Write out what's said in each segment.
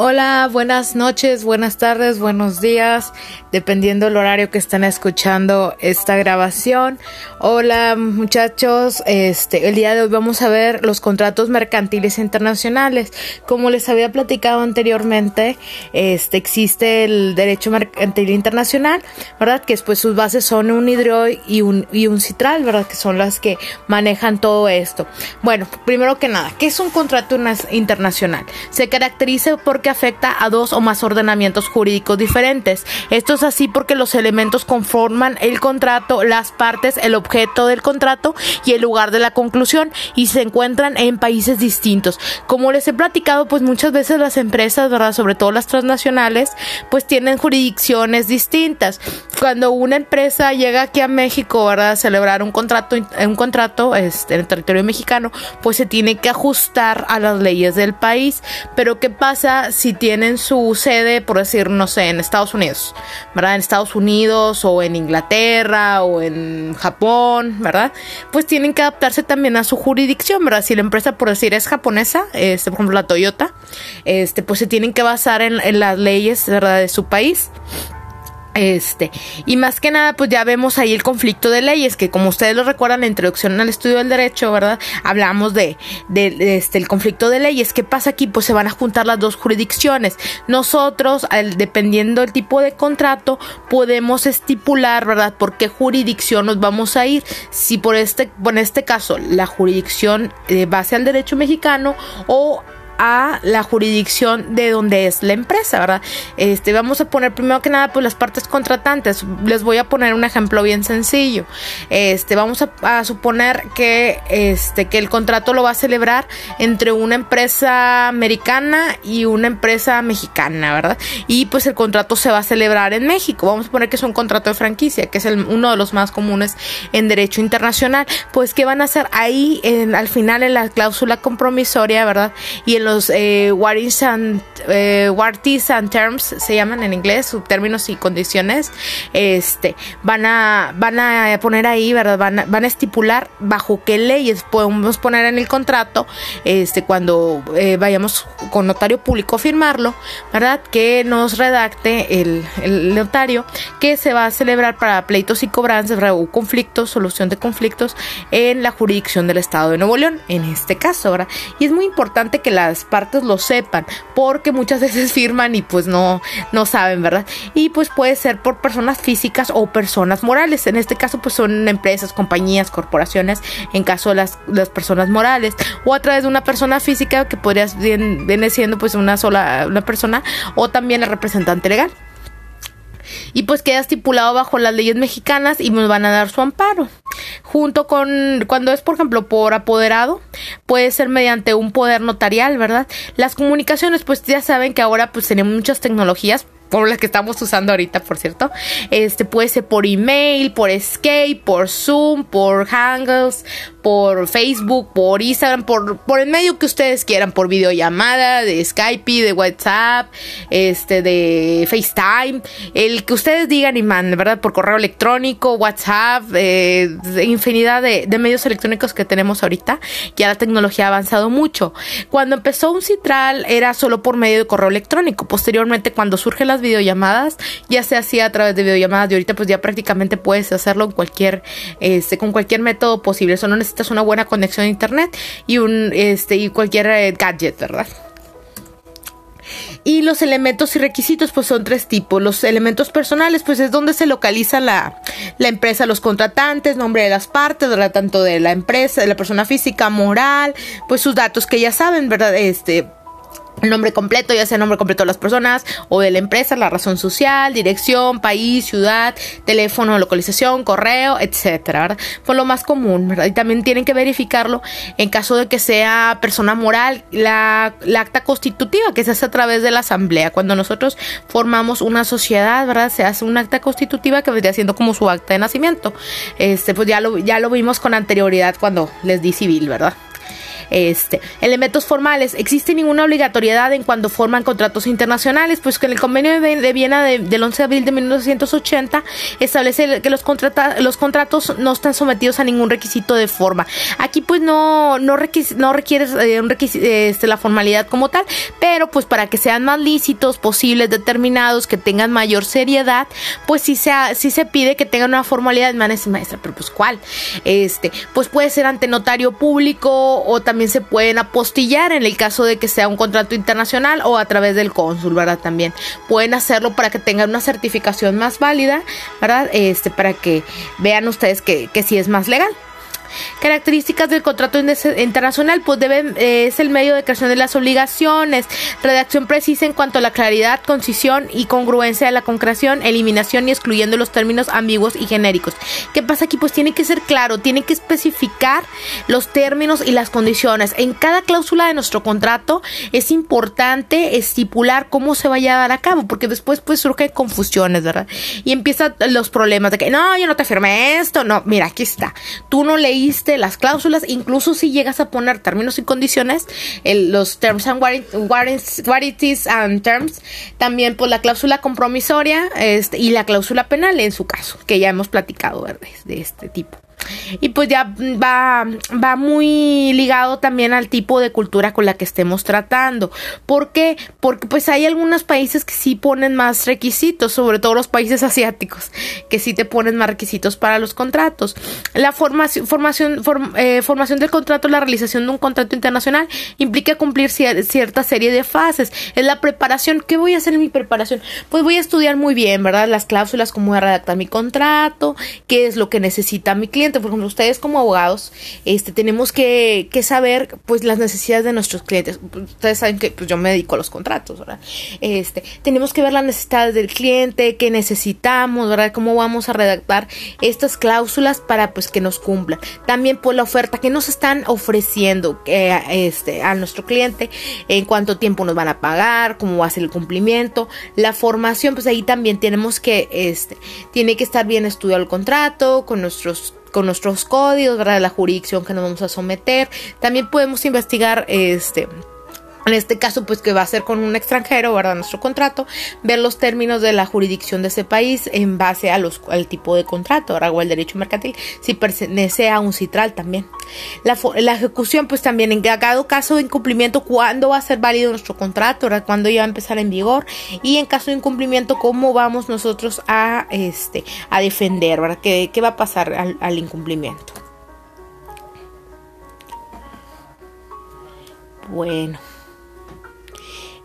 Hola, buenas noches, buenas tardes, buenos días, dependiendo del horario que están escuchando esta grabación. Hola muchachos, este, el día de hoy vamos a ver los contratos mercantiles internacionales. Como les había platicado anteriormente, este, existe el derecho mercantil internacional, ¿verdad? Que después sus bases son un hidroid y un, y un citral, ¿verdad? Que son las que manejan todo esto. Bueno, primero que nada, ¿qué es un contrato internacional? Se caracteriza porque afecta a dos o más ordenamientos jurídicos diferentes. Esto es así porque los elementos conforman el contrato, las partes, el objeto del contrato y el lugar de la conclusión y se encuentran en países distintos. Como les he platicado, pues muchas veces las empresas, ¿verdad? Sobre todo las transnacionales, pues tienen jurisdicciones distintas. Cuando una empresa llega aquí a México, ¿verdad? A celebrar un contrato, un contrato este, en el territorio mexicano, pues se tiene que ajustar a las leyes del país. Pero ¿qué pasa si tienen su sede, por decir, no sé, en Estados Unidos, ¿verdad? En Estados Unidos o en Inglaterra o en Japón, ¿verdad? Pues tienen que adaptarse también a su jurisdicción, ¿verdad? Si la empresa, por decir, es japonesa, este, por ejemplo, la Toyota, este, pues se tienen que basar en, en las leyes, ¿verdad? De su país. Este, y más que nada, pues ya vemos ahí el conflicto de leyes, que como ustedes lo recuerdan, la introducción al estudio del derecho, ¿verdad? Hablamos de, de, este, el conflicto de leyes. ¿Qué pasa aquí? Pues se van a juntar las dos jurisdicciones. Nosotros, dependiendo del tipo de contrato, podemos estipular, ¿verdad? Por qué jurisdicción nos vamos a ir. Si por este, en este caso, la jurisdicción de base al derecho mexicano o a la jurisdicción de donde es la empresa, ¿verdad? Este, vamos a poner primero que nada pues las partes contratantes. Les voy a poner un ejemplo bien sencillo. Este, vamos a, suponer que este que el contrato lo va a celebrar entre una empresa americana y una empresa mexicana, ¿verdad? Y pues el contrato se va a celebrar en México. Vamos a poner que es un contrato de franquicia, que es el, uno de los más comunes en derecho internacional. Pues qué van a hacer ahí en, al final en la cláusula compromisoria, ¿verdad? Y los eh, and, eh, and terms se llaman en inglés, términos y condiciones, este, van a, van a poner ahí, ¿verdad? Van a, van a estipular bajo qué leyes podemos poner en el contrato, este, cuando eh, vayamos con notario público a firmarlo, ¿verdad? Que nos redacte el, el notario que se va a celebrar para pleitos y cobranzas, o conflictos, solución de conflictos en la jurisdicción del Estado de Nuevo León, en este caso, ¿verdad? Y es muy importante que las partes lo sepan, porque muchas veces firman y pues no, no saben, ¿verdad? Y pues puede ser por personas físicas o personas morales. En este caso, pues son empresas, compañías, corporaciones, en caso de las, las personas morales, o a través de una persona física que podría viene siendo pues una sola una persona, o también el representante legal y pues queda estipulado bajo las leyes mexicanas y nos van a dar su amparo. Junto con cuando es por ejemplo por apoderado, puede ser mediante un poder notarial, ¿verdad? Las comunicaciones pues ya saben que ahora pues tenemos muchas tecnologías por las que estamos usando ahorita, por cierto. Este puede ser por email, por Skype, por Zoom, por Hangouts, por Facebook, por Instagram, por, el medio que ustedes quieran, por videollamada, de Skype, de WhatsApp, este, de FaceTime, el que ustedes digan y manden, ¿verdad? Por correo electrónico, WhatsApp, eh, infinidad de, de, medios electrónicos que tenemos ahorita. Ya la tecnología ha avanzado mucho. Cuando empezó un Citral era solo por medio de correo electrónico. Posteriormente, cuando surgen las videollamadas, ya se hacía a través de videollamadas y ahorita pues ya prácticamente puedes hacerlo en cualquier, este, con cualquier método posible. Eso no necesitas una buena conexión a internet y un, este, y cualquier eh, gadget, ¿verdad? Y los elementos y requisitos, pues son tres tipos. Los elementos personales, pues es donde se localiza la, la empresa, los contratantes, nombre de las partes, ¿verdad? Tanto de la empresa, de la persona física, moral, pues sus datos que ya saben, ¿verdad? Este, el nombre completo, ya sea el nombre completo de las personas o de la empresa, la razón social, dirección, país, ciudad, teléfono, localización, correo, etcétera, ¿verdad? Fue lo más común, ¿verdad? Y también tienen que verificarlo en caso de que sea persona moral, la, acta constitutiva que se hace a través de la asamblea. Cuando nosotros formamos una sociedad, ¿verdad? Se hace una acta constitutiva que vendría siendo como su acta de nacimiento. Este, pues ya lo, ya lo vimos con anterioridad cuando les di civil, ¿verdad? Este, elementos formales. Existe ninguna obligatoriedad en cuando forman contratos internacionales, pues que en el convenio de, Viena del 11 de abril de 1980 establece que los, los contratos no están sometidos a ningún requisito de forma. Aquí pues no, no, no requiere eh, un este, la formalidad como tal, pero pues para que sean más lícitos, posibles, determinados, que tengan mayor seriedad, pues sí se, sí se pide que tengan una formalidad, maestra, pero pues ¿cuál? Este, pues puede ser ante notario público o también se pueden apostillar en el caso de que sea un contrato internacional o a través del cónsul, ¿verdad? También pueden hacerlo para que tengan una certificación más válida, ¿verdad? Este, para que vean ustedes que, que sí es más legal. Características del contrato internacional, pues debe, eh, es el medio de creación de las obligaciones, redacción precisa en cuanto a la claridad, concisión y congruencia de la concreción, eliminación y excluyendo los términos ambiguos y genéricos. ¿Qué pasa aquí? Pues tiene que ser claro, tiene que especificar los términos y las condiciones. En cada cláusula de nuestro contrato es importante estipular cómo se vaya a dar a cabo, porque después pues surgen confusiones, ¿verdad? Y empiezan los problemas de que no, yo no te firmé esto, no, mira, aquí está. Tú no leí las cláusulas, incluso si llegas a poner términos y condiciones, los terms and warranties and terms, también pues la cláusula compromisoria este, y la cláusula penal en su caso, que ya hemos platicado de este tipo. Y pues ya va, va muy ligado también al tipo de cultura con la que estemos tratando. ¿Por qué? Porque pues hay algunos países que sí ponen más requisitos, sobre todo los países asiáticos, que sí te ponen más requisitos para los contratos. La formación, formación, eh, formación del contrato, la realización de un contrato internacional implica cumplir cierta serie de fases. Es la preparación. ¿Qué voy a hacer en mi preparación? Pues voy a estudiar muy bien, ¿verdad? Las cláusulas, cómo voy a redactar mi contrato, qué es lo que necesita mi cliente por ejemplo, ustedes como abogados, este, tenemos que, saber, pues, las necesidades de nuestros clientes. Ustedes saben que, pues, yo me dedico a los contratos, ¿verdad? Este, tenemos que ver las necesidades del cliente, qué necesitamos, ¿verdad? Cómo vamos a redactar estas cláusulas para, pues, que nos cumplan. También, pues, la oferta que nos están ofreciendo eh, este, a nuestro cliente, en cuánto tiempo nos van a pagar, cómo va a ser el cumplimiento, la formación, pues, ahí también tenemos que, este, tiene que estar bien estudiado el contrato, con nuestros con nuestros códigos, ¿verdad? La jurisdicción que nos vamos a someter. También podemos investigar este en este caso, pues que va a ser con un extranjero, ¿verdad? Nuestro contrato, ver los términos de la jurisdicción de ese país en base al tipo de contrato, ¿verdad? O el derecho mercantil, si pertenece a un citral también. La, ejecución, pues también en cada caso de incumplimiento, ¿cuándo va a ser válido nuestro contrato, ¿verdad? ¿Cuándo ya va a empezar en vigor? Y en caso de incumplimiento, ¿cómo vamos nosotros a, este, a defender, ¿verdad? ¿Qué, va a pasar al incumplimiento? Bueno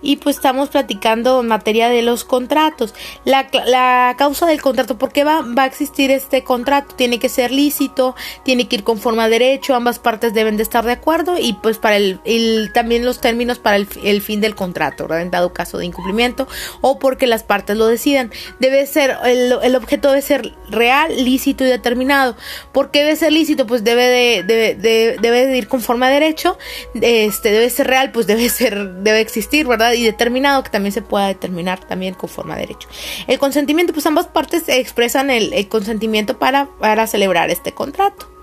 y pues estamos platicando en materia de los contratos. La, la causa del contrato, ¿por qué va, va, a existir este contrato? Tiene que ser lícito, tiene que ir conforme a derecho, ambas partes deben de estar de acuerdo y pues para el, el también los términos para el, el, fin del contrato, ¿verdad? En dado caso de incumplimiento o porque las partes lo decidan. Debe ser, el, el objeto debe ser real, lícito y determinado. ¿Por qué debe ser lícito? Pues debe de, debe, de, debe de ir conforme a derecho, este, debe ser real, pues debe ser, debe existir, ¿verdad? Y determinado que también se pueda determinar también conforme a derecho. El consentimiento, pues ambas partes expresan el, consentimiento para, para celebrar este contrato.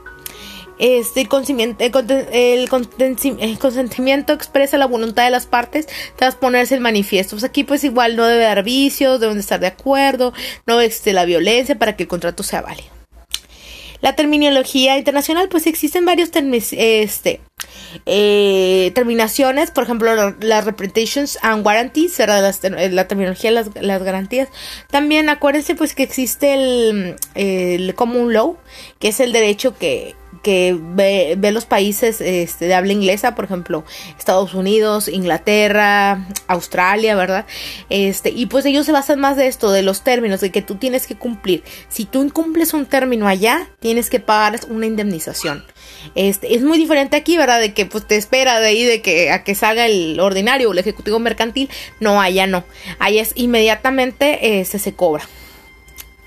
Este, el, consentimiento, el, consentimiento expresa la voluntad de las partes tras ponerse el manifiesto. Pues aquí pues igual no debe dar vicios, deben estar de acuerdo, no existe la violencia para que el contrato sea válido. La terminología internacional, pues existen varios este, eh, terminaciones, por ejemplo, las representations and guarantees, la terminología de las, garantías. También acuérdense pues que existe el, el common law, que es el derecho que, que ve, los países este, de habla inglesa, por ejemplo, Estados Unidos, Inglaterra, Australia, ¿verdad? Este, y pues ellos se basan más de esto, de los términos, de que tú tienes que cumplir. Si tú incumples un término allá, tienes que pagar una indemnización. Este, es muy diferente aquí, ¿verdad? De que pues te espera de ahí de que a que salga el ordinario o el ejecutivo mercantil. No, allá no. Allá es inmediatamente este, se cobra.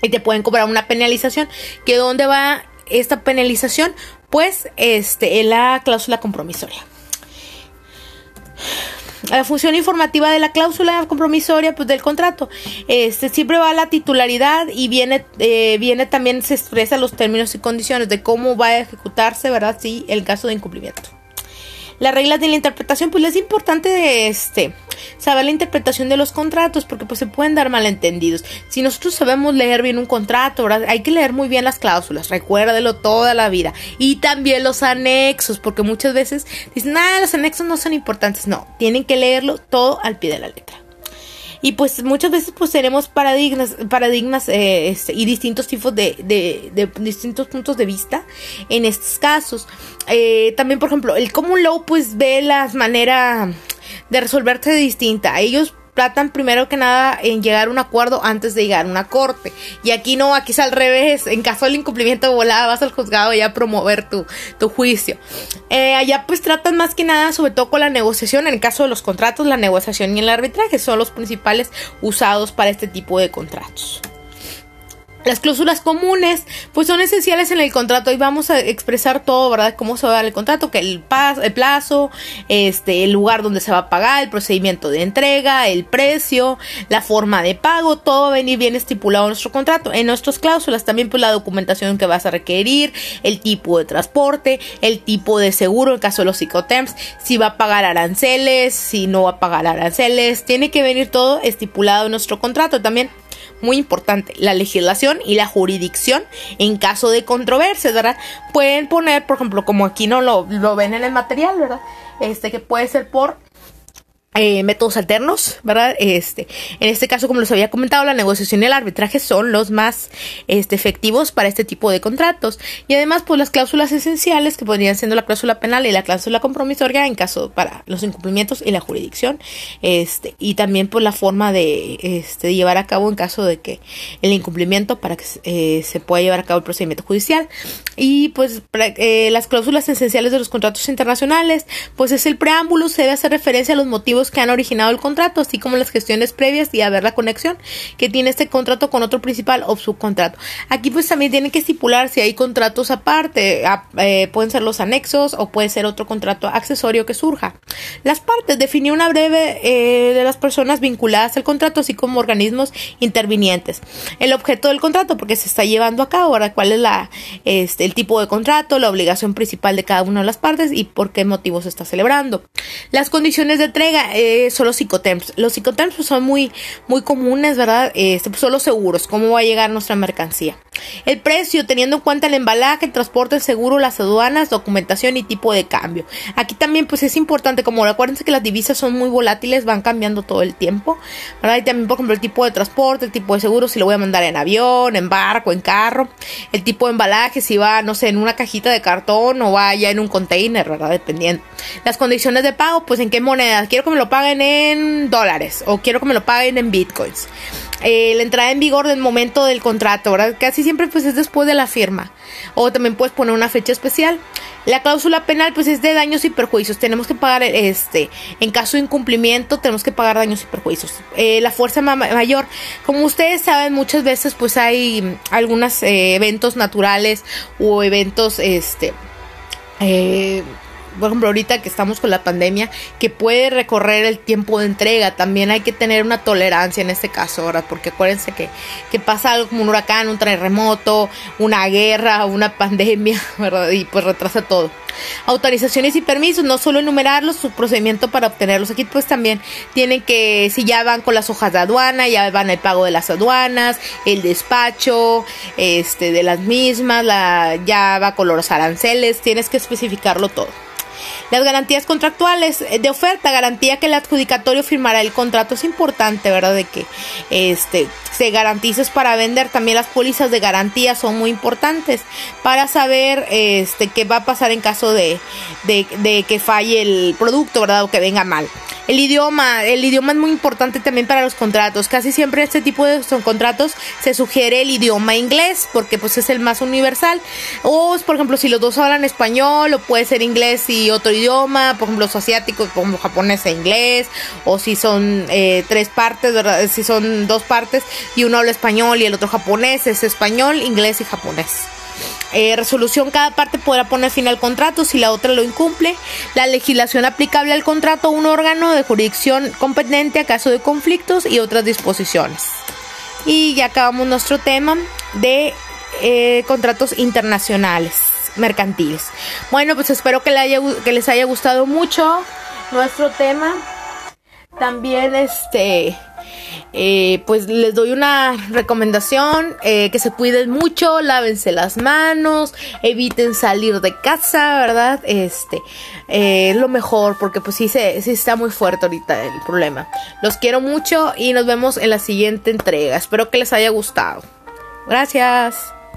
Y te pueden cobrar una penalización. ¿Que dónde va esta penalización? Pues este, en la cláusula compromisoria. La función informativa de la cláusula compromisoria pues, del contrato. Este siempre va la titularidad y viene, eh, viene también, se expresa los términos y condiciones de cómo va a ejecutarse, ¿verdad? Sí, el caso de incumplimiento. Las reglas de la interpretación, pues es importante este, saber la interpretación de los contratos porque pues se pueden dar malentendidos. Si nosotros sabemos leer bien un contrato, hay que leer muy bien las cláusulas, recuérdelo toda la vida. Y también los anexos, porque muchas veces dicen, ah, los anexos no son importantes. No, tienen que leerlo todo al pie de la letra y pues muchas veces pues tenemos paradigmas, paradigmas eh, este, y distintos tipos de, de, distintos puntos de vista en estos casos. Eh, también, por ejemplo, el common law pues ve las maneras de resolverse distinta. Ellos tratan primero que nada en llegar a un acuerdo antes de llegar a una corte. Y aquí no, aquí es al revés. En caso del incumplimiento volada, vas al juzgado ya a promover tu, tu juicio. Eh, allá pues tratan más que nada, sobre todo con la negociación. En el caso de los contratos, la negociación y el arbitraje son los principales usados para este tipo de contratos. Las cláusulas comunes, pues son esenciales en el contrato y vamos a expresar todo, ¿verdad? Cómo se va a dar el contrato, que el, el plazo, este, el lugar donde se va a pagar, el procedimiento de entrega, el precio, la forma de pago, todo va a venir bien estipulado en nuestro contrato. En nuestras cláusulas también, pues la documentación que vas a requerir, el tipo de transporte, el tipo de seguro en caso de los psicotemps, si va a pagar aranceles, si no va a pagar aranceles, tiene que venir todo estipulado en nuestro contrato también muy importante, la legislación y la jurisdicción en caso de controversia, ¿verdad? Pueden poner, por ejemplo, como aquí no lo, lo ven en el material, ¿verdad? Este que puede ser por eh, métodos alternos, ¿verdad? Este, en este caso, como les había comentado, la negociación y el arbitraje son los más este, efectivos para este tipo de contratos. Y además, pues las cláusulas esenciales, que podrían siendo la cláusula penal y la cláusula compromisoria en caso para los incumplimientos y la jurisdicción. Este, y también, pues la forma de este, llevar a cabo en caso de que el incumplimiento para que eh, se pueda llevar a cabo el procedimiento judicial. Y pues eh, las cláusulas esenciales de los contratos internacionales, pues es el preámbulo, se debe hacer referencia a los motivos que han originado el contrato, así como las gestiones previas y a ver la conexión que tiene este contrato con otro principal o subcontrato. Aquí pues también tiene que estipular si hay contratos aparte, eh, pueden ser los anexos o puede ser otro contrato accesorio que surja. Las partes, definir una breve eh, de las personas vinculadas al contrato, así como organismos intervinientes. El objeto del contrato, porque se está llevando a cabo, ahora cuál es la, este, el tipo de contrato, la obligación principal de cada una de las partes y por qué motivo se está celebrando. Las condiciones de entrega, eh, son los psicotemps. Los psicotemps pues, son muy, muy comunes, ¿verdad? Pues, son los seguros, cómo va a llegar nuestra mercancía. El precio, teniendo en cuenta el embalaje, el transporte, el seguro, las aduanas, documentación y tipo de cambio. Aquí también pues es importante, como acuérdense que las divisas son muy volátiles, van cambiando todo el tiempo, ¿verdad? Y también, por ejemplo, el tipo de transporte, el tipo de seguro, si lo voy a mandar en avión, en barco, en carro, el tipo de embalaje, si va, no sé, en una cajita de cartón o va ya en un container, ¿verdad? Dependiendo. Las condiciones de pago, pues en qué moneda. Quiero que me lo paguen en dólares o quiero que me lo paguen en bitcoins. Eh, la entrada en vigor del momento del contrato, ¿verdad? Casi siempre pues es después de la firma. O también puedes poner una fecha especial. La cláusula penal pues es de daños y perjuicios. Tenemos que pagar este, en caso de incumplimiento tenemos que pagar daños y perjuicios. Eh, la fuerza mayor, como ustedes saben muchas veces pues hay algunos eh, eventos naturales o eventos este por ejemplo, ahorita que estamos con la pandemia, que puede recorrer el tiempo de entrega, también hay que tener una tolerancia en este caso, ahora, porque acuérdense que, que pasa algo como un huracán, un terremoto, una guerra, una pandemia, ¿verdad? Y pues retrasa todo. Autorizaciones y permisos, no solo enumerarlos, su procedimiento para obtenerlos. Aquí pues también tienen que, si ya van con las hojas de aduana, ya van el pago de las aduanas, el despacho, este, de las mismas, la, ya va con los aranceles, tienes que especificarlo todo. Las garantías contractuales eh, de oferta, garantía que el adjudicatorio firmará el contrato. Es importante, ¿verdad? De que este se garantices para vender. También las pólizas de garantía son muy importantes para saber este qué va a pasar en caso de, de, de que falle el producto, ¿verdad? O que venga mal. El idioma, el idioma es muy importante también para los contratos. Casi siempre este tipo de contratos se sugiere el idioma inglés porque pues es el más universal. O por ejemplo si los dos hablan español o puede ser inglés y otro idioma, por ejemplo los asiáticos como japonés e inglés o si son eh, tres partes, si son dos partes y uno habla español y el otro japonés es español, inglés y japonés. Eh, resolución, cada parte podrá poner fin al contrato si la otra lo incumple. La legislación aplicable al contrato, un órgano de jurisdicción competente a caso de conflictos y otras disposiciones. Y ya acabamos nuestro tema de eh, contratos internacionales. mercantiles. Bueno, pues espero que, les haya gustado mucho nuestro tema. También este eh, pues les doy una recomendación, eh, que se cuiden mucho, lávense las manos, eviten salir de casa, ¿verdad? Este, eh, lo mejor, porque pues sí, se, sí está muy fuerte ahorita el problema. Los quiero mucho y nos vemos en la siguiente entrega. Espero que les haya gustado. Gracias.